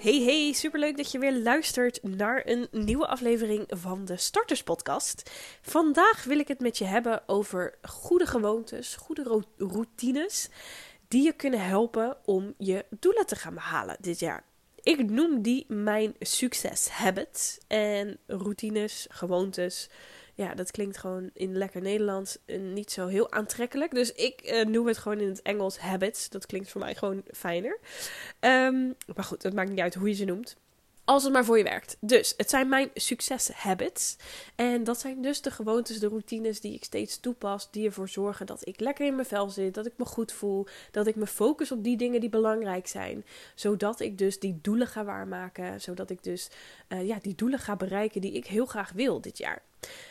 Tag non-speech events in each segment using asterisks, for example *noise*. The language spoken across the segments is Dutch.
Hey hey, superleuk dat je weer luistert naar een nieuwe aflevering van de Starters Podcast. Vandaag wil ik het met je hebben over goede gewoontes, goede routines die je kunnen helpen om je doelen te gaan behalen dit jaar. Ik noem die mijn succes habits en routines, gewoontes ja, dat klinkt gewoon in lekker Nederlands uh, niet zo heel aantrekkelijk. Dus ik uh, noem het gewoon in het Engels habits. Dat klinkt voor mij gewoon fijner. Um, maar goed, het maakt niet uit hoe je ze noemt. Als het maar voor je werkt. Dus het zijn mijn succes habits. En dat zijn dus de gewoontes, de routines die ik steeds toepas. Die ervoor zorgen dat ik lekker in mijn vel zit. Dat ik me goed voel. Dat ik me focus op die dingen die belangrijk zijn. Zodat ik dus die doelen ga waarmaken. Zodat ik dus uh, ja, die doelen ga bereiken die ik heel graag wil dit jaar.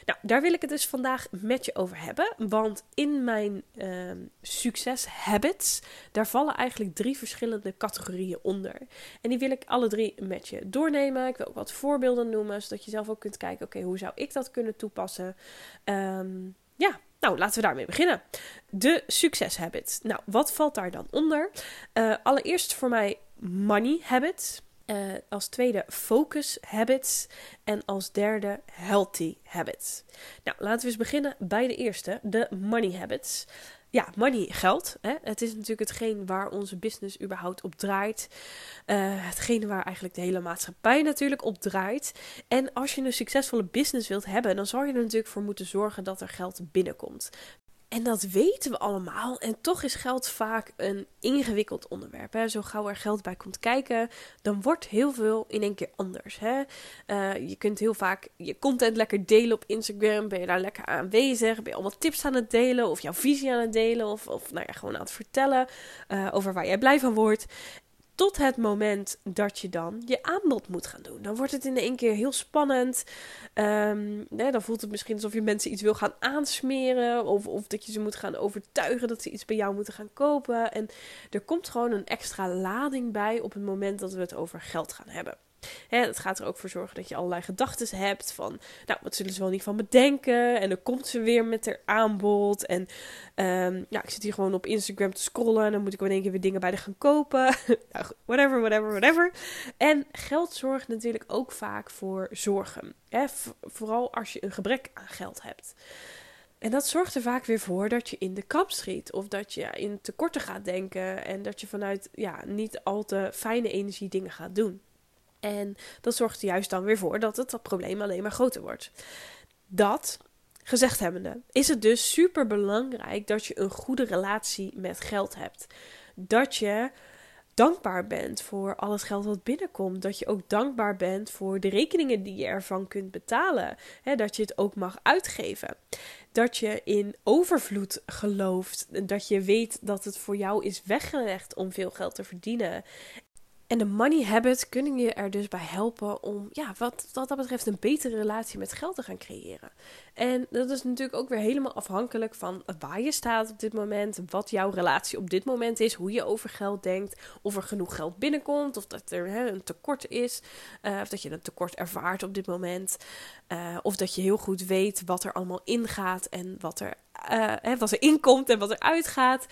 Nou, daar wil ik het dus vandaag met je over hebben. Want in mijn uh, succes habits, daar vallen eigenlijk drie verschillende categorieën onder. En die wil ik alle drie met je doornemen. Ik wil ook wat voorbeelden noemen, zodat je zelf ook kunt kijken: oké, hoe zou ik dat kunnen toepassen? Um, ja, nou, laten we daarmee beginnen. De succes habits. Nou, wat valt daar dan onder? Uh, allereerst voor mij money habits. Uh, als tweede focus habits. En als derde healthy habits. Nou, laten we eens beginnen bij de eerste, de money habits. Ja, money, geld. Hè? Het is natuurlijk hetgeen waar onze business überhaupt op draait. Uh, hetgene waar eigenlijk de hele maatschappij natuurlijk op draait. En als je een succesvolle business wilt hebben, dan zal je er natuurlijk voor moeten zorgen dat er geld binnenkomt. En dat weten we allemaal. En toch is geld vaak een ingewikkeld onderwerp. Hè? Zo gauw er geld bij komt kijken, dan wordt heel veel in één keer anders. Hè? Uh, je kunt heel vaak je content lekker delen op Instagram. Ben je daar lekker aanwezig? Ben je allemaal tips aan het delen? Of jouw visie aan het delen? Of, of nou ja, gewoon aan het vertellen uh, over waar jij blij van wordt. Tot het moment dat je dan je aanbod moet gaan doen. Dan wordt het in één keer heel spannend. Hè, dan voelt het misschien alsof je mensen iets wil gaan aansmeren. Of, of dat je ze moet gaan overtuigen dat ze iets bij jou moeten gaan kopen. En er komt gewoon een extra lading bij op het moment dat we het over geld gaan hebben. Hè, het gaat er ook voor zorgen dat je allerlei gedachten hebt van, nou, wat zullen ze wel niet van bedenken? En dan komt ze weer met haar aanbod. En ja, ik zit hier gewoon op Instagram te scrollen en dan moet ik in één keer weer dingen bij de gaan kopen. *laughs* nou, whatever, whatever, whatever. En geld zorgt natuurlijk ook vaak voor zorgen. Vooral als je een gebrek aan geld hebt. En dat zorgt er vaak weer voor dat je in de kap schiet. Of dat je in tekorten gaat denken. En dat je vanuit ja, niet al te fijne energie dingen gaat doen. En dat zorgt juist dan weer voor dat het dat probleem alleen maar groter wordt. Dat gezegd hebbende, is het dus super belangrijk dat je een goede relatie met geld hebt. Dat je dankbaar bent voor al het geld wat binnenkomt. Dat je ook dankbaar bent voor de rekeningen die je ervan kunt betalen. dat je het ook mag uitgeven. Dat je in overvloed gelooft. Dat je weet dat het voor jou is weggelegd om veel geld te verdienen. En de money habits kunnen je er dus bij helpen om, ja, wat, wat dat betreft, een betere relatie met geld te gaan creëren. En dat is natuurlijk ook weer helemaal afhankelijk van waar je staat op dit moment, wat jouw relatie op dit moment is, hoe je over geld denkt, of er genoeg geld binnenkomt, of dat er hè, een tekort is, uh, of dat je een tekort ervaart op dit moment, uh, of dat je heel goed weet wat er allemaal ingaat en wat er hè, wat er inkomt en wat er uitgaat.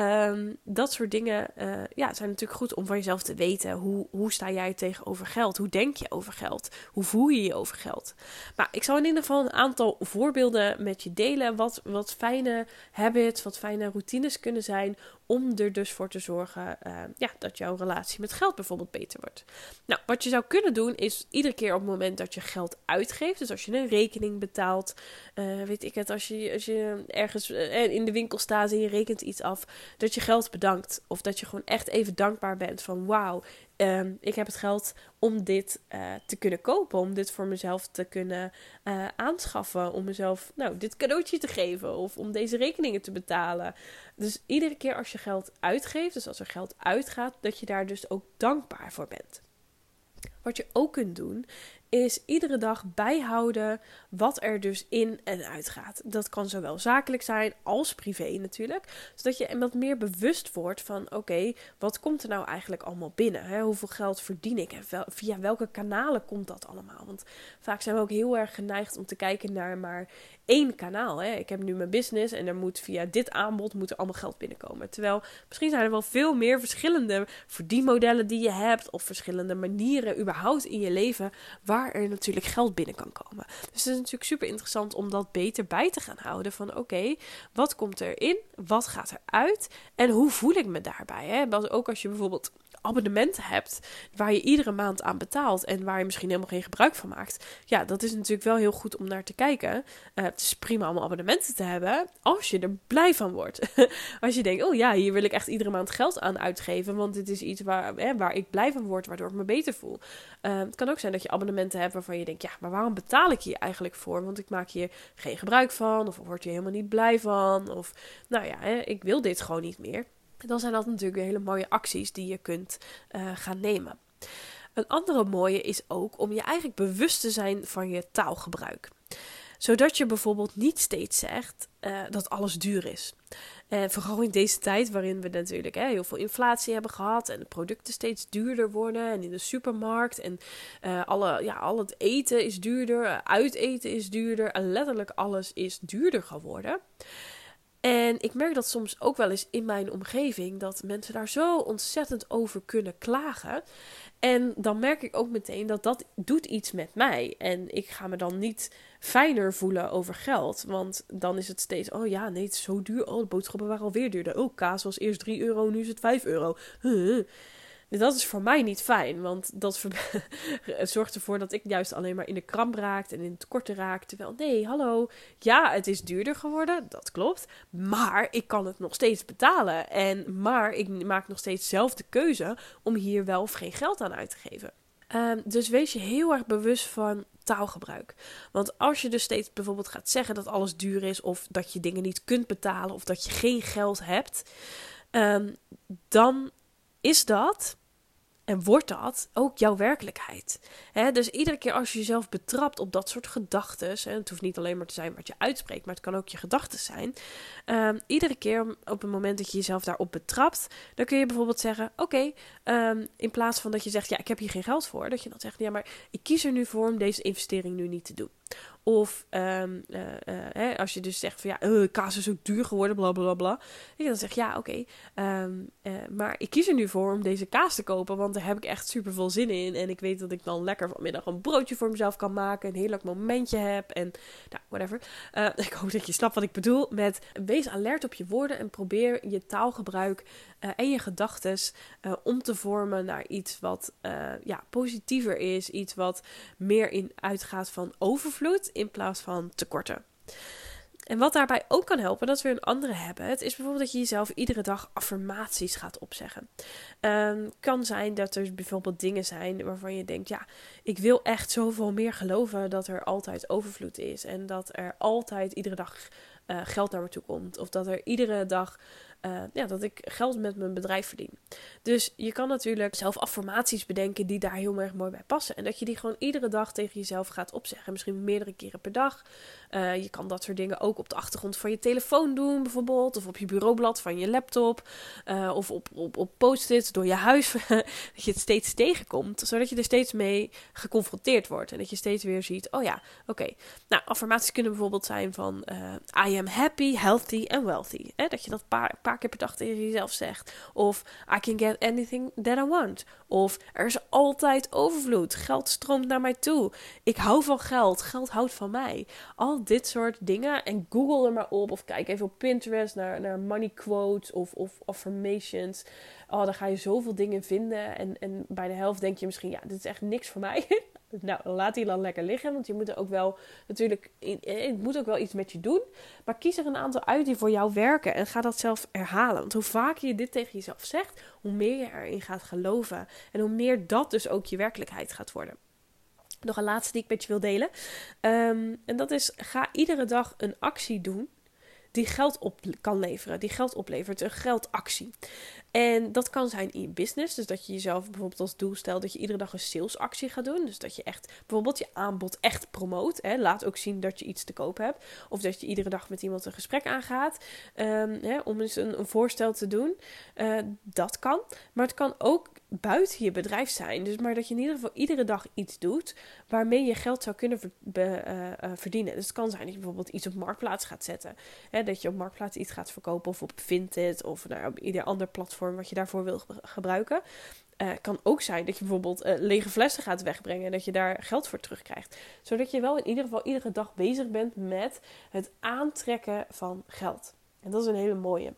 Um, dat soort dingen uh, ja, zijn natuurlijk goed om van jezelf te weten. Hoe, hoe sta jij tegenover geld? Hoe denk je over geld? Hoe voel je je over geld? Maar ik zal in ieder geval een aantal voorbeelden met je delen. Wat, wat fijne habits, wat fijne routines kunnen zijn om er dus voor te zorgen uh, ja, dat jouw relatie met geld bijvoorbeeld beter wordt. Nou, wat je zou kunnen doen is iedere keer op het moment dat je geld uitgeeft, dus als je een rekening betaalt, uh, weet ik het, als je, als je ergens uh, in de winkel staat en je rekent iets af, dat je geld bedankt. Of dat je gewoon echt even dankbaar bent van wauw, Um, ik heb het geld om dit uh, te kunnen kopen, om dit voor mezelf te kunnen uh, aanschaffen, om mezelf nou, dit cadeautje te geven of om deze rekeningen te betalen. Dus iedere keer als je geld uitgeeft, dus als er geld uitgaat, dat je daar dus ook dankbaar voor bent. Wat je ook kunt doen, is iedere dag bijhouden wat er dus in en uit gaat. Dat kan zowel zakelijk zijn als privé natuurlijk. Zodat je wat meer bewust wordt van oké, wat komt er nou eigenlijk allemaal binnen? Hè? Hoeveel geld verdien ik en via welke kanalen komt dat allemaal? Want vaak zijn we ook heel erg geneigd om te kijken naar maar één kanaal. Hè? Ik heb nu mijn business en er moet via dit aanbod moet allemaal geld binnenkomen. Terwijl misschien zijn er wel veel meer verschillende verdienmodellen die je hebt of verschillende manieren überhaupt in je leven waar er natuurlijk geld binnen kan komen. Dus het is natuurlijk super interessant om dat beter bij te gaan houden van oké, wat komt erin, wat gaat eruit en hoe voel ik me daarbij? Hè? Ook als je bijvoorbeeld abonnementen hebt waar je iedere maand aan betaalt en waar je misschien helemaal geen gebruik van maakt. Ja, dat is natuurlijk wel heel goed om naar te kijken. Uh, het is prima om abonnementen te hebben als je er blij van wordt. *laughs* als je denkt, oh ja, hier wil ik echt iedere maand geld aan uitgeven, want dit is iets waar, hè, waar ik blij van word, waardoor ik me beter voel. Uh, het kan ook zijn dat je abonnementen hebt waarvan je denkt, ja, maar waarom betaal ik hier eigenlijk voor? Want ik maak hier geen gebruik van, of word je helemaal niet blij van, of nou ja, hè, ik wil dit gewoon niet meer dan zijn dat natuurlijk weer hele mooie acties die je kunt uh, gaan nemen. Een andere mooie is ook om je eigenlijk bewust te zijn van je taalgebruik. Zodat je bijvoorbeeld niet steeds zegt uh, dat alles duur is. Vooral in deze tijd waarin we natuurlijk hè, heel veel inflatie hebben gehad en de producten steeds duurder worden en in de supermarkt en uh, alle, ja, al het eten is duurder, uiteten is duurder en letterlijk alles is duurder geworden. En ik merk dat soms ook wel eens in mijn omgeving dat mensen daar zo ontzettend over kunnen klagen. En dan merk ik ook meteen dat dat doet iets met mij. En ik ga me dan niet fijner voelen over geld. Want dan is het steeds, oh ja, nee, het is zo duur. Oh, de boodschappen waren alweer duurder. Oh, kaas was eerst 3 euro, nu is het 5 euro. Dat is voor mij niet fijn, want dat *laughs* zorgt ervoor dat ik juist alleen maar in de kramp raakt en in het tekorten raak. Terwijl, nee, hallo, ja, het is duurder geworden, dat klopt. Maar ik kan het nog steeds betalen. En, maar ik maak nog steeds zelf de keuze om hier wel of geen geld aan uit te geven. Ehm, dus wees je heel erg bewust van taalgebruik. Want als je dus steeds bijvoorbeeld gaat zeggen dat alles duur is, of dat je dingen niet kunt betalen, of dat je geen geld hebt, um, dan is dat en wordt dat ook jouw werkelijkheid? dus iedere keer als je jezelf betrapt op dat soort gedachten, en het hoeft niet alleen maar te zijn wat je uitspreekt, maar het kan ook je gedachten zijn. Um, iedere keer op het moment dat je jezelf daarop betrapt, dan kun je bijvoorbeeld zeggen: Oké, ehm, in plaats van dat je zegt: Ja, ik heb hier geen geld voor, dat je dan zegt: Ja, maar ik kies er nu voor om deze investering nu niet te doen. Of um, hè, als je dus zegt van ja, uh, kaas is zo duur geworden, bla bla bla. Dan zeg ja, oké. Ehm, maar ik kies er nu voor om deze kaas te kopen, want daar heb ik echt super veel zin in. En ik weet dat ik dan lekker vanmiddag een broodje voor mezelf kan maken. Een heerlijk momentje heb. En nou, whatever. *laughs* ik hoop dat je snapt wat ik bedoel. Met wees alert op je woorden en probeer je taalgebruik en je gedachten om te vormen naar iets wat ja, positiever is. Iets wat meer in uitgaat van overvloed in plaats van tekorten. En wat daarbij ook kan helpen, dat is weer een andere habit, is bijvoorbeeld dat je jezelf iedere dag affirmaties gaat opzeggen. Um, kan zijn dat er bijvoorbeeld dingen zijn waarvan je denkt, ja, ik wil echt zoveel meer geloven dat er altijd overvloed is en dat er altijd iedere dag uh, geld naar me toe komt. Of dat er iedere dag uh, ja, dat ik geld met mijn bedrijf verdien. Dus je kan natuurlijk zelf affirmaties bedenken die daar heel erg mooi bij passen. En dat je die gewoon iedere dag tegen jezelf gaat opzeggen. Misschien meerdere keren per dag. Uh, je kan dat soort dingen ook op de achtergrond van je telefoon doen, bijvoorbeeld. Of op je bureaublad van je laptop. Uh, of op, op, op post-its door je huis. *laughs* dat je het steeds tegenkomt. Zodat je er steeds mee geconfronteerd wordt. En dat je steeds weer ziet: oh ja, oké. Nou, affirmaties kunnen bijvoorbeeld zijn van: I am happy, healthy and wealthy. Eh, dat je dat paar keer per dag tegen jezelf zegt. Of I can get anything that I want. Of er is altijd overvloed. Geld stroomt naar mij toe. Ik hou van geld. Geld houdt van mij. Al dit soort dingen. En google er maar op. Of kijk even op Pinterest naar, naar money quotes of, of affirmations. Oh, daar ga je zoveel dingen vinden. En, en bij de helft denk je misschien, ja, dit is echt niks voor mij. *laughs* Nou, laat die dan lekker liggen. Want je moet er ook wel natuurlijk. Eh, het moet ook wel iets met je doen. Maar kies er een aantal uit die voor jou werken. En ga dat zelf herhalen. Want hoe vaker je dit tegen jezelf zegt, hoe meer je erin gaat geloven. En hoe meer dat dus ook je werkelijkheid gaat worden. Nog een laatste die ik met je wil delen. Ehm, en dat is: ga iedere dag een actie doen die geld op kan leveren, die geld oplevert, een geldactie. En dat kan zijn in business. Dus dat je jezelf bijvoorbeeld als doel stelt dat je iedere dag een salesactie gaat doen. Dus dat je echt bijvoorbeeld je aanbod echt promoot. Hè. Laat ook zien dat je iets te koop hebt. Of dat je iedere dag met iemand een gesprek aangaat. Um, hè, om eens een, een, voorstel te doen. Uh, dat kan. Maar het kan ook buiten je bedrijf zijn. Dus maar dat je in ieder geval iedere dag iets doet waarmee je geld zou kunnen uh, uh, verdienen. Dus het kan zijn dat je bijvoorbeeld iets op Marktplaats gaat zetten. Hè, dat je op Marktplaats iets gaat verkopen of op Vinted of nou, ieder ander platform wat je daarvoor wil gebruiken. Uh, kan ook zijn dat je bijvoorbeeld lege flessen gaat wegbrengen en dat je daar geld voor terugkrijgt. Zodat je wel in ieder geval iedere dag bezig bent met het aantrekken van geld. En dat is een hele mooie.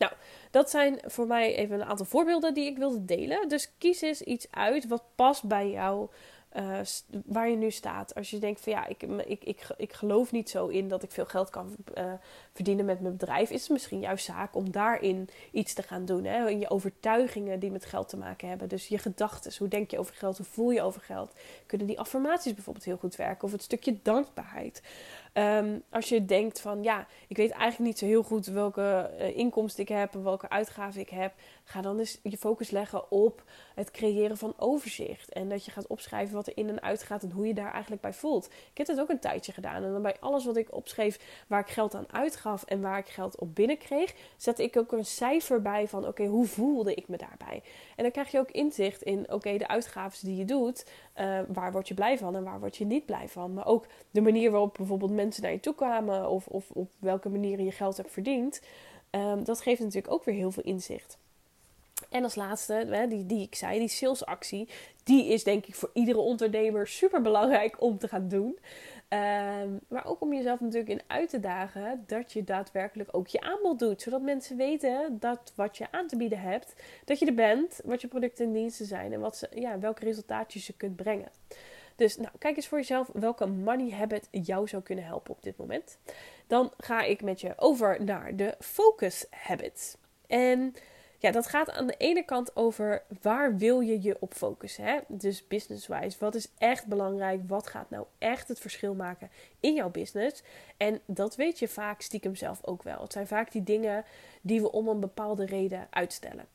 Nou, dat zijn voor mij even een aantal voorbeelden die ik wilde delen. Dus kies eens iets uit wat past bij jou. Uh, waar je nu staat. Als je denkt van ja, ik, ik, ik, ik geloof niet zo in dat ik veel geld kan uh, verdienen met mijn bedrijf, is het misschien jouw zaak om daarin iets te gaan doen. Hè? In je overtuigingen die met geld te maken hebben. Dus je gedachten. Hoe denk je over geld? Hoe voel je over geld? Kunnen die affirmaties bijvoorbeeld heel goed werken? Of het stukje dankbaarheid. Um, als je denkt van ja, ik weet eigenlijk niet zo heel goed welke uh, inkomsten ik heb en welke uitgaven ik heb, ga dan eens je focus leggen op het creëren van overzicht. En dat je gaat opschrijven wat er in en uit gaat en hoe je daar eigenlijk bij voelt. Ik heb dat ook een tijdje gedaan. En dan bij alles wat ik opschreef waar ik geld aan uitgaf en waar ik geld op binnenkreeg, zette ik ook een cijfer bij van oké, hoe voelde ik me daarbij? En dan krijg je ook inzicht in oké, de uitgaven die je doet, uh, waar word je blij van en waar word je niet blij van. Maar ook de manier waarop bijvoorbeeld mensen naar je toe kwamen of, of op welke manier je geld hebt verdiend. Um, dat geeft natuurlijk ook weer heel veel inzicht. En als laatste, die, die ik zei, die salesactie, die is denk ik voor iedere ondernemer super belangrijk om te gaan doen. Um, maar ook om jezelf natuurlijk in uit te dagen dat je daadwerkelijk ook je aanbod doet. Zodat mensen weten dat wat je aan te bieden hebt, dat je er bent, wat je producten en diensten zijn en wat ze, ja, welke resultaatjes je kunt brengen. Dus nou, kijk eens voor jezelf welke money habit jou zou kunnen helpen op dit moment. Dan ga ik met je over naar de focus habits. En ja, dat gaat aan de ene kant over waar wil je je op focussen. Hè? Dus business-wise, wat is echt belangrijk? Wat gaat nou echt het verschil maken in jouw business? En dat weet je vaak stiekem zelf ook wel. Het zijn vaak die dingen die we om een bepaalde reden uitstellen.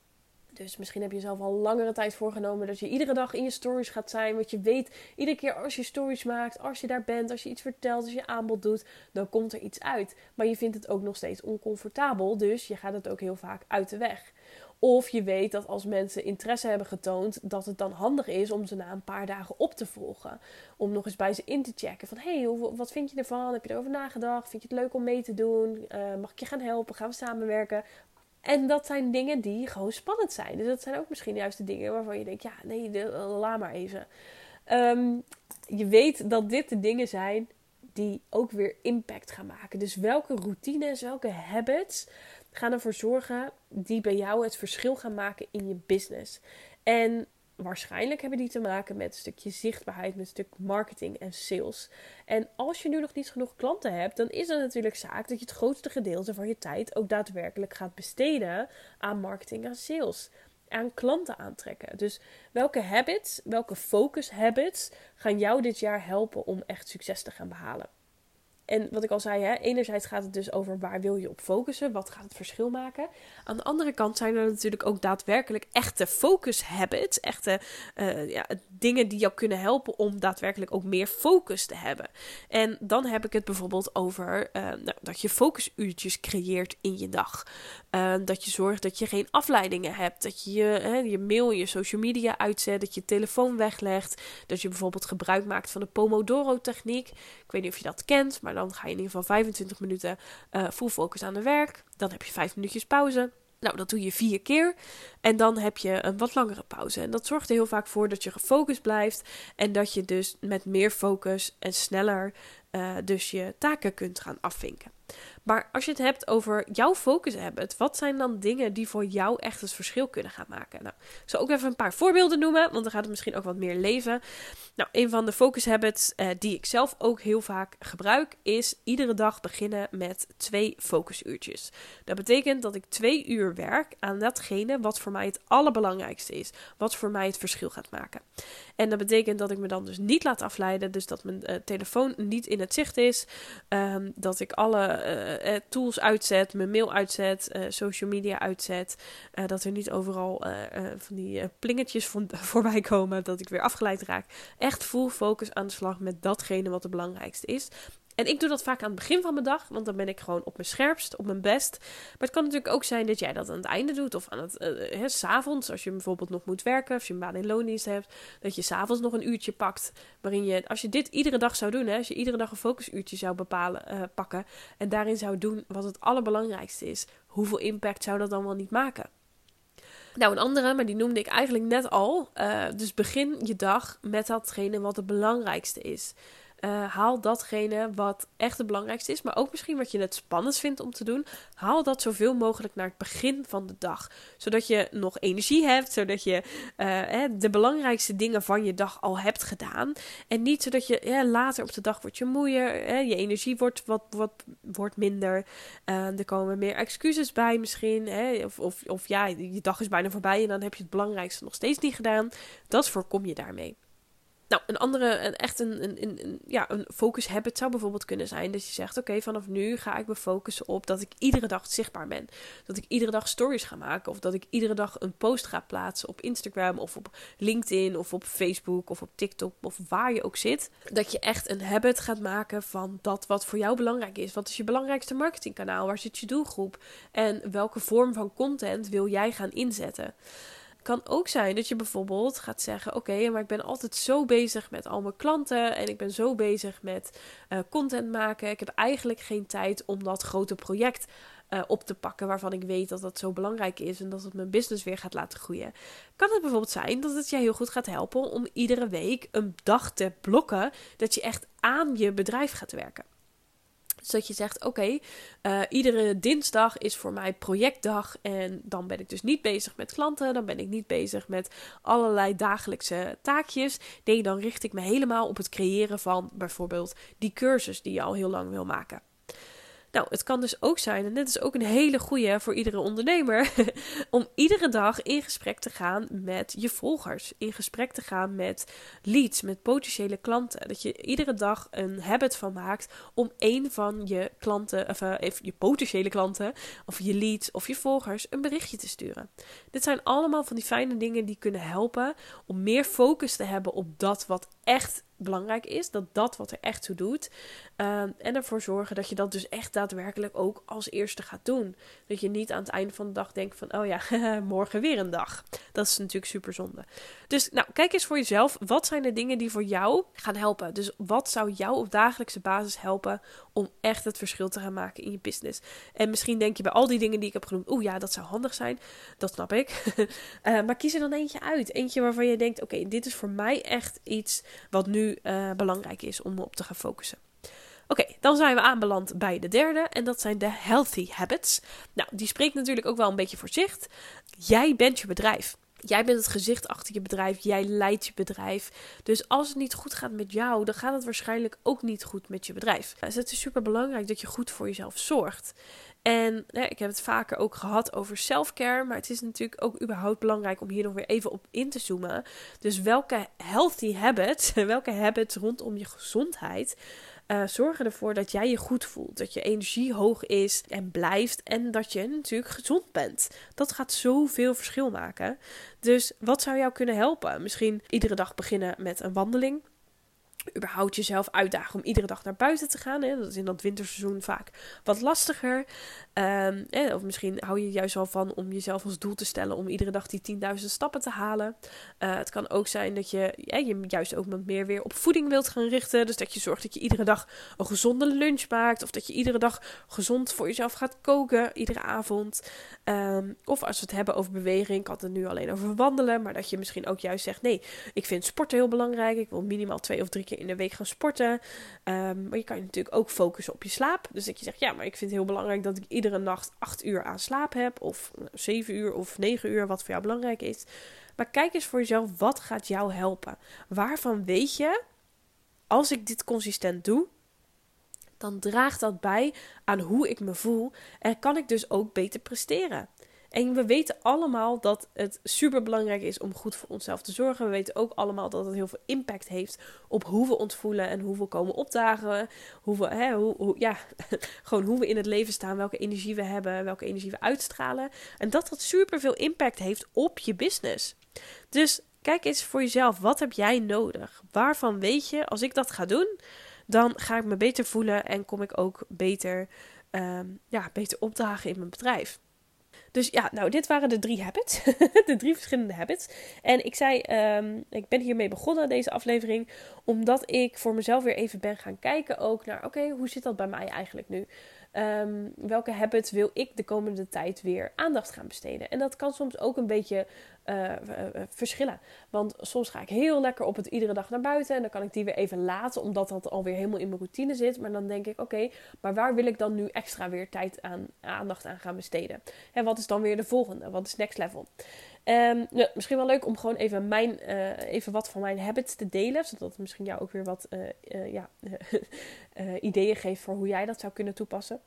Dus misschien heb je zelf al langere tijd voorgenomen dat je iedere dag in je stories gaat zijn. Want je weet, iedere keer als je stories maakt, als je daar bent, als je iets vertelt, als je aanbod doet, dan komt er iets uit. Maar je vindt het ook nog steeds oncomfortabel. Dus je gaat het ook heel vaak uit de weg. Of je weet dat als mensen interesse hebben getoond, dat het dan handig is om ze na een paar dagen op te volgen. Om nog eens bij ze in te checken. Van hey, wat vind je ervan? Heb je erover nagedacht? Vind je het leuk om mee te doen? Uh, mag ik je gaan helpen? Gaan we samenwerken? En dat zijn dingen die gewoon spannend zijn. Dus dat zijn ook misschien juist de dingen waarvan je denkt: ja, nee, laat maar even. Um, je weet dat dit de dingen zijn die ook weer impact gaan maken. Dus welke routines, welke habits gaan ervoor zorgen die bij jou het verschil gaan maken in je business. En waarschijnlijk hebben die te maken met een stukje zichtbaarheid, met een stuk marketing en sales. En als je nu nog niet genoeg klanten hebt, dan is het natuurlijk zaak dat je het grootste gedeelte van je tijd ook daadwerkelijk gaat besteden aan marketing en sales. Aan klanten aantrekken. Dus welke habits, welke focus habits gaan jou dit jaar helpen om echt succes te gaan behalen? En wat ik al zei, hè, enerzijds gaat het dus over waar wil je op focussen, wat gaat het verschil maken. Aan de andere kant zijn er natuurlijk ook daadwerkelijk echte focus habits, echte uh, ja, dingen die jou kunnen helpen om daadwerkelijk ook meer focus te hebben. En dan heb ik het bijvoorbeeld over uh, nou, dat je focusuurtjes creëert in je dag. Uh, dat je zorgt dat je geen afleidingen hebt, dat je je, je mail, je social media uitzet, dat je je telefoon weglegt, dat je bijvoorbeeld gebruik maakt van de Pomodoro-techniek. Ik weet niet of je dat kent, maar dan ga je in ieder geval 25 minuten uh, full focus aan de werk. Dan heb je 5 minuutjes pauze. Nou, dat doe je vier keer. En dan heb je een wat langere pauze. En dat zorgt er heel vaak voor dat je gefocust blijft. En dat je dus met meer focus en sneller uh, dus je taken kunt gaan afvinken. Maar als je het hebt over jouw focus habit, wat zijn dan dingen die voor jou echt het verschil kunnen gaan maken? Nou, ik zal ook even een paar voorbeelden noemen, want dan gaat het misschien ook wat meer leven. Nou, een van de focus habits uh, die ik zelf ook heel vaak gebruik, is iedere dag beginnen met twee focusuurtjes. Dat betekent dat ik twee uur werk aan datgene wat voor mij het allerbelangrijkste is, wat voor mij het verschil gaat maken. En dat betekent dat ik me dan dus niet laat afleiden. Dus dat mijn uh, telefoon niet in het zicht is. Um, dat ik alle uh, tools uitzet, mijn mail uitzet, social media uitzet. dat er niet overal van die plingetjes voor, *laughs* voorbij komen. Dat ik weer afgeleid raak. Echt full focus aan de slag met datgene wat het belangrijkste is. En ik doe dat vaak aan het begin van mijn dag, want dan ben ik gewoon op mijn scherpst, op mijn best. Maar het kan natuurlijk ook zijn dat jij dat aan het einde doet of aan het uh, s s'avonds, als je bijvoorbeeld nog moet werken, als je een baan in loondienst hebt, dat je s'avonds nog een uurtje pakt, waarin je, als je dit iedere dag zou doen, hè, als je iedere dag een focusuurtje zou bepalen, uh, pakken en daarin zou doen wat het allerbelangrijkste is, hoeveel impact zou dat dan wel niet maken? Nou, een andere, maar die noemde ik eigenlijk net al. Dus begin je dag met datgene wat het belangrijkste is. Uh, haal datgene wat echt het belangrijkste is, maar ook misschien wat je het spannend vindt om te doen. Haal dat zoveel mogelijk naar het begin van de dag. Zodat je nog energie hebt, zodat je uh, de belangrijkste dingen van je dag al hebt gedaan. En niet zodat je later op de dag wordt je moeier, je energie wordt, wat, wat, wordt minder. Uh, er komen meer excuses bij misschien. Of, of, of ja, je dag is bijna voorbij en dan heb je het belangrijkste nog steeds niet gedaan. Dat voorkom je daarmee. Nou, een andere, echt een, een, een, ja, een focus habit zou bijvoorbeeld kunnen zijn dat je zegt: Oké, vanaf nu ga ik me focussen op dat ik iedere dag zichtbaar ben. Dat ik iedere dag stories ga maken. Of dat ik iedere dag een post ga plaatsen op Instagram of op LinkedIn of op Facebook of op TikTok of waar je ook zit. Dat je echt een habit gaat maken van dat wat voor jou belangrijk is. Wat is je belangrijkste marketingkanaal? Waar zit je doelgroep? En welke vorm van content wil jij gaan inzetten? Kan ook zijn dat je bijvoorbeeld gaat zeggen: Oké, maar ik ben altijd zo bezig met al mijn klanten en ik ben zo bezig met uh, content maken. Ik heb eigenlijk geen tijd om dat grote project uh, op te pakken waarvan ik weet dat dat zo belangrijk is en dat het mijn business weer gaat laten groeien. Kan het bijvoorbeeld zijn dat het je heel goed gaat helpen om iedere week een dag te blokken dat je echt aan je bedrijf gaat werken? Dus dat je zegt: Oké, uh, iedere dinsdag is voor mij projectdag. En dan ben ik dus niet bezig met klanten. Dan ben ik niet bezig met allerlei dagelijkse taakjes. Nee, dan richt ik me helemaal op het creëren van bijvoorbeeld die cursus die je al heel lang wil maken. Nou, het kan dus ook zijn, en dit is ook een hele goede voor iedere ondernemer, *laughs* om iedere dag in gesprek te gaan met je volgers. In gesprek te gaan met leads, met potentiële klanten. Dat je iedere dag een habit van maakt om een van je klanten, of uh, je potentiële klanten, of je leads of je volgers een berichtje te sturen. Dit zijn allemaal van die fijne dingen die kunnen helpen om meer focus te hebben op dat wat echt belangrijk is. Dat dat wat er echt toe doet. Ehm, en ervoor zorgen dat je dat dus echt daadwerkelijk ook als eerste gaat doen. Dat je niet aan het einde van de dag denkt van... oh ja, *laughs* morgen weer een dag. Dat is natuurlijk super zonde. Dus nou, kijk eens voor jezelf. Wat zijn de dingen die voor jou gaan helpen? Dus wat zou jou op dagelijkse basis helpen... om echt het verschil te gaan maken in je business? En misschien denk je bij al die dingen die ik heb genoemd... oeh ja, dat zou handig zijn. Dat snap ik. uh, *laughs* maar kies er dan eentje uit. Eentje waarvan je denkt... oké, dit is voor mij echt iets wat nu uh, belangrijk is om op te gaan focussen. Oké, dan zijn we aanbeland bij de derde en dat zijn de healthy habits. Nou, die spreekt natuurlijk ook wel een beetje voor zich. Jij bent je bedrijf. Jij bent het gezicht achter je bedrijf. Jij leidt je bedrijf. Dus als het niet goed gaat met jou, dan gaat het waarschijnlijk ook niet goed met je bedrijf. Dus het is super belangrijk dat je goed voor jezelf zorgt. En ik heb het vaker ook gehad over self-care. Maar het is natuurlijk ook überhaupt belangrijk om hier nog weer even op in te zoomen. Dus welke healthy habits, *laughs* welke habits rondom je gezondheid. Uh, zorgen ervoor dat jij je goed voelt. Dat je energie hoog is en blijft. En dat je natuurlijk gezond bent. Dat gaat zoveel verschil maken. Dus wat zou jou kunnen helpen? Misschien iedere dag beginnen met een wandeling überhaupt jezelf uitdagen om iedere dag naar buiten te gaan. Hè. Dat is in dat winterseizoen vaak wat lastiger. Um, of misschien hou je juist wel van om jezelf als doel te stellen om iedere dag die 10.000 stappen te halen. Uh, het kan ook zijn dat je je juist ook meer weer op voeding wilt gaan richten. Dus dat je zorgt dat je iedere dag een gezonde lunch maakt. Of dat je iedere dag gezond voor jezelf gaat koken, iedere avond. Um, of als we het hebben over beweging, ik had het nu alleen over wandelen. Maar dat je misschien ook juist zegt, nee, ik vind sporten heel belangrijk. Ik wil minimaal twee of drie keer in de week gaan sporten. Um, maar je kan je natuurlijk ook focussen op je slaap. Dus dat je zegt, ja, maar ik vind het heel belangrijk dat ik iedere nacht acht uur aan slaap heb. Of zeven uur of negen uur, wat voor jou belangrijk is. Maar kijk eens voor jezelf, wat gaat jou helpen? Waarvan weet je, als ik dit consistent doe, dan draagt dat bij aan hoe ik me voel en kan ik dus ook beter presteren. En we weten allemaal dat het super belangrijk is om goed voor onszelf te zorgen. We weten ook allemaal dat het heel veel impact heeft op hoe we ons voelen en hoe we komen opdagen. Hoe we, hè, hoe, ja, *laughs* gewoon hoe we in het leven staan, welke energie we hebben, welke energie we uitstralen. En dat dat super veel impact heeft op je business. Dus kijk eens voor jezelf, wat heb jij nodig? Waarvan weet je, als ik dat ga doen, dan ga ik me beter voelen en kom ik ook beter, um, ja, beter opdagen in mijn bedrijf. Dus ja, nou, dit waren de drie habits. *laughs* de drie verschillende habits. En ik zei, um, ik ben hiermee begonnen, deze aflevering, omdat ik voor mezelf weer even ben gaan kijken ook naar, oké, hoe zit dat bij mij eigenlijk nu? Um, welke habits wil ik de komende tijd weer aandacht gaan besteden? En dat kan soms ook een beetje uh, verschillen. Want soms ga ik heel lekker op het iedere dag naar buiten. En dan kan ik die weer even laten, omdat dat alweer helemaal in mijn routine zit. Maar dan denk ik, oké, maar waar wil ik dan nu extra weer tijd aan, aandacht aan gaan besteden? En wat is dan weer de volgende? Wat is next level? Nou, misschien wel leuk om gewoon even, mijn, even wat van mijn habits te delen. Zodat het misschien jou ook weer wat ja, *laughs* ideeën geeft voor hoe jij dat zou kunnen toepassen.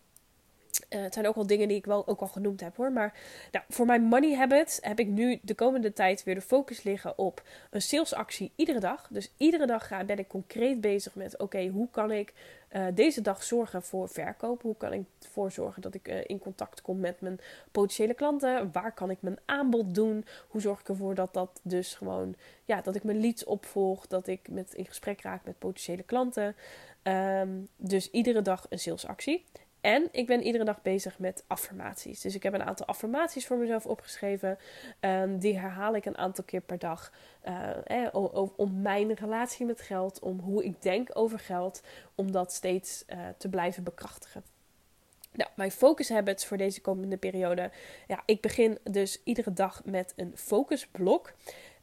Uh, het zijn ook wel dingen die ik wel ook al genoemd heb hoor. Maar nou, voor mijn money habits heb ik nu de komende tijd weer de focus liggen op een salesactie iedere dag. Dus iedere dag ga, ben ik concreet bezig met: oké, hoe kan ik uh, deze dag zorgen voor verkoop? Hoe kan ik ervoor zorgen dat ik uh, in contact kom met mijn potentiële klanten? Waar kan ik mijn aanbod doen? Hoe zorg ik ervoor dat dat dus gewoon, ja, dat ik mijn leads opvolg, dat ik met, in gesprek raak met potentiële klanten. Um, dus iedere dag een salesactie. En ik ben iedere dag bezig met affirmaties. Dus ik heb een aantal affirmaties voor mezelf opgeschreven. Um, die herhaal ik een aantal keer per dag. Uh, eh, om, mijn relatie met geld, om hoe ik denk over geld, om dat steeds uh, te blijven bekrachtigen. Nou, mijn focus habits voor deze komende periode. Ja, ik begin dus iedere dag met een focusblok.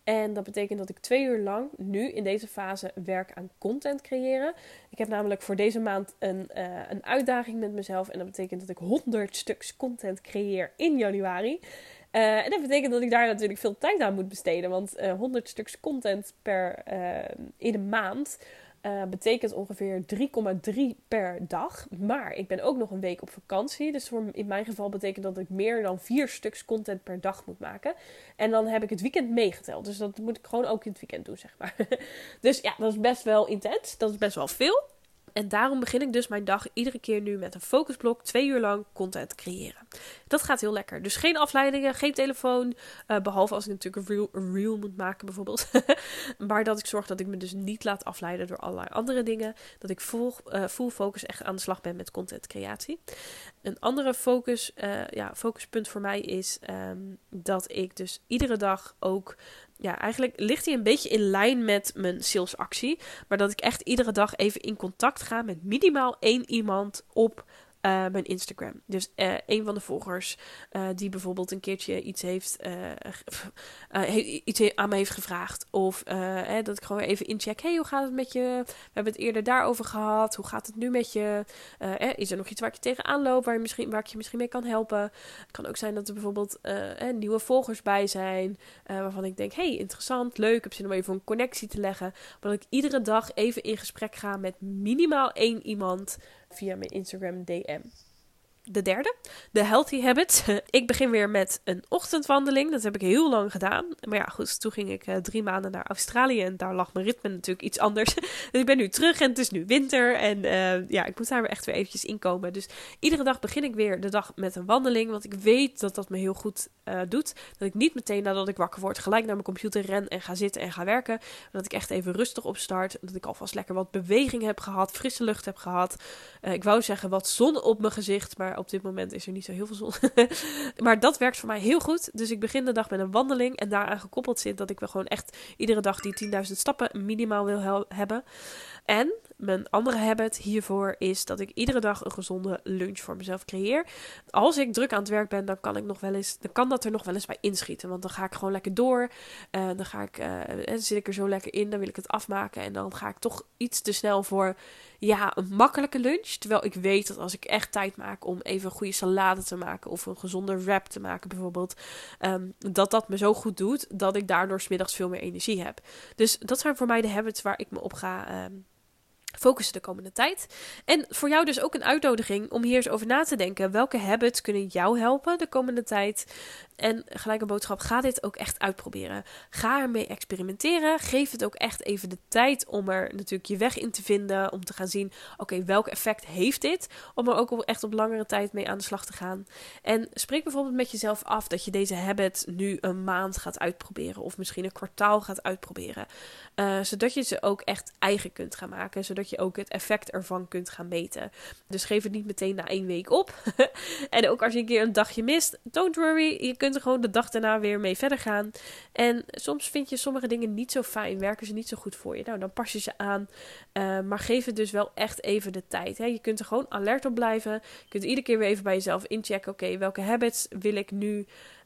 En dat betekent dat ik twee uur lang nu in deze fase werk aan content creëren. Ik heb namelijk voor deze maand een, uh, een uitdaging met mezelf. En dat betekent dat ik 100 stuks content creëer in januari. Uh, en dat betekent dat ik daar natuurlijk veel tijd aan moet besteden. Want uh, 100 stuks content per, in een maand uh, betekent ongeveer 3,3 per dag. Maar ik ben ook nog een week op vakantie. Dus in mijn geval betekent dat ik meer dan vier stuks content per dag moet maken. En dan heb ik het weekend meegeteld. Dus dat moet ik gewoon ook in het weekend doen, zeg maar. *laughs* dus ja, dat is best wel intens. Dat is best wel veel. En daarom begin ik dus mijn dag iedere keer nu met een focusblok, twee uur lang content creëren. Dat gaat heel lekker. Dus geen afleidingen, geen telefoon. Uh, behalve als ik natuurlijk een reel, moet maken, bijvoorbeeld. *laughs* maar dat ik zorg dat ik me dus niet laat afleiden door allerlei andere dingen. Dat ik full, uh, full focus echt aan de slag ben met content creatie. Een andere focus, uh, ja, focuspunt voor mij is um, dat ik dus iedere dag ook ja, eigenlijk ligt hij een beetje in lijn met mijn salesactie. Maar dat ik echt iedere dag even in contact ga met minimaal één iemand op mijn Instagram. Dus uh, een van de volgers uh, die bijvoorbeeld een keertje iets heeft, *laughs* iets aan me heeft gevraagd. Of hè, dat ik gewoon even incheck. Hey, hoe gaat het met je? We hebben het eerder daarover gehad. Hoe gaat het nu met je? is er nog iets waar ik je tegenaan loop, waar, je misschien, waar ik je misschien mee kan helpen? Het kan ook zijn dat er bijvoorbeeld nieuwe volgers bij zijn. waarvan ik denk, hey, interessant, leuk. Ik heb zin om even een connectie te leggen. Maar dat ik iedere dag even in gesprek ga met minimaal één iemand via mijn Instagram DM. De derde, de healthy habits. *laughs* ik begin weer met een ochtendwandeling. Dat heb ik heel lang gedaan. Maar ja, goed, toen ging ik uh, drie maanden naar Australië en daar lag mijn ritme natuurlijk iets anders. *laughs* dus ik ben nu terug en het is nu winter en uh, ja, ik moet daar weer echt weer eventjes inkomen. Dus iedere dag begin ik weer de dag met een wandeling, want ik weet dat dat me heel goed uh, doet. Dat ik niet meteen nadat ik wakker word gelijk naar mijn computer ren en ga zitten en ga werken. Maar dat ik echt even rustig opstart. Dat ik alvast lekker wat beweging heb gehad, frisse lucht heb gehad. ik wou zeggen wat zon op mijn gezicht, maar op dit moment is er niet zo heel veel zon. *laughs* maar dat werkt voor mij heel goed. Dus ik begin de dag met een wandeling. En daaraan gekoppeld zit dat ik wel gewoon echt iedere dag die 10.000 stappen minimaal wil hebben. En mijn andere habit hiervoor is dat ik iedere dag een gezonde lunch voor mezelf creëer. Als ik druk aan het werk ben, dan kan ik nog wel eens, dan kan dat er nog wel eens bij inschieten. Want dan ga ik gewoon lekker door. Uh, dan ga ik, uh, dan zit ik er zo lekker in, dan wil ik het afmaken. En dan ga ik toch iets te snel voor ja, een makkelijke lunch. Terwijl ik weet dat als ik echt tijd maak om even een goede salade te maken of een gezonde wrap te maken bijvoorbeeld, um, dat dat me zo goed doet dat ik daardoor smiddags veel meer energie heb. Dus dat zijn voor mij de habits waar ik me op ga. Um, focussen de komende tijd. En voor jou dus ook een uitnodiging om hier eens over na te denken. Welke habits kunnen jou helpen de komende tijd? En gelijk een boodschap, ga dit ook echt uitproberen. Ga ermee experimenteren. Geef het ook echt even de tijd om er natuurlijk je weg in te vinden. Om te gaan zien, oké, welk effect heeft dit? Om er ook echt op langere tijd mee aan de slag te gaan. En spreek bijvoorbeeld met jezelf af dat je deze habit nu een maand gaat uitproberen. Of misschien een kwartaal gaat uitproberen. Uh, zodat je ze ook echt eigen kunt gaan maken. Zodat je ook het effect ervan kunt gaan meten. Dus geef het niet meteen na één week op. *laughs* en ook als je een keer een dagje mist, don't worry. Je kunt er gewoon de dag daarna weer mee verder gaan. En soms vind je sommige dingen niet zo fijn, werken ze niet zo goed voor je. Nou, dan pas je ze aan. Uh, maar geef het dus wel echt even de tijd. Hè. Je kunt er gewoon alert op blijven. Je kunt iedere keer weer even bij jezelf inchecken. Oké, welke habits wil ik nu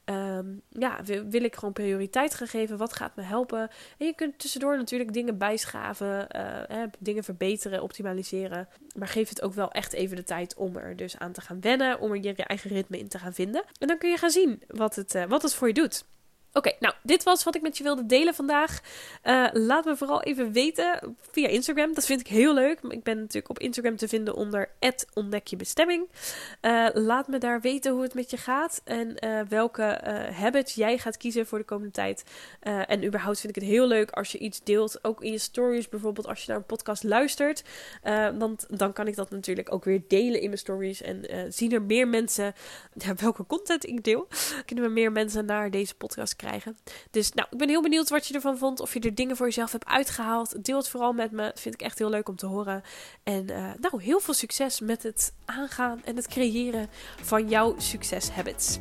Um, ja, wil, ik gewoon prioriteit gaan geven? Wat gaat me helpen? En je kunt tussendoor natuurlijk dingen bijschaven, uh, dingen verbeteren, optimaliseren. Maar geef het ook wel echt even de tijd om er dus aan te gaan wennen, om er je eigen ritme in te gaan vinden. En dan kun je gaan zien wat het, uh, wat het voor je doet. Oké, nou, dit was wat ik met je wilde delen vandaag. Uh, laat me vooral even weten via Instagram. Dat vind ik heel leuk. Ik ben natuurlijk op Instagram te vinden onder ontdekjebestemming. Uh, laat me daar weten hoe het met je gaat en uh, welke habits jij gaat kiezen voor de komende tijd. en überhaupt vind ik het heel leuk als je iets deelt, ook in je stories bijvoorbeeld als je naar een podcast luistert. want dan kan ik dat natuurlijk ook weer delen in mijn stories en zien er meer mensen *laughs* ja, welke content ik deel. Kunnen we meer mensen naar deze podcast krijgen. Dus nou, ik ben heel benieuwd wat je ervan vond. Of je er dingen voor jezelf hebt uitgehaald. Deel het vooral met me. Dat vind ik echt heel leuk om te horen. En uh, nou, heel veel succes met het aangaan en het creëren van jouw succeshabits.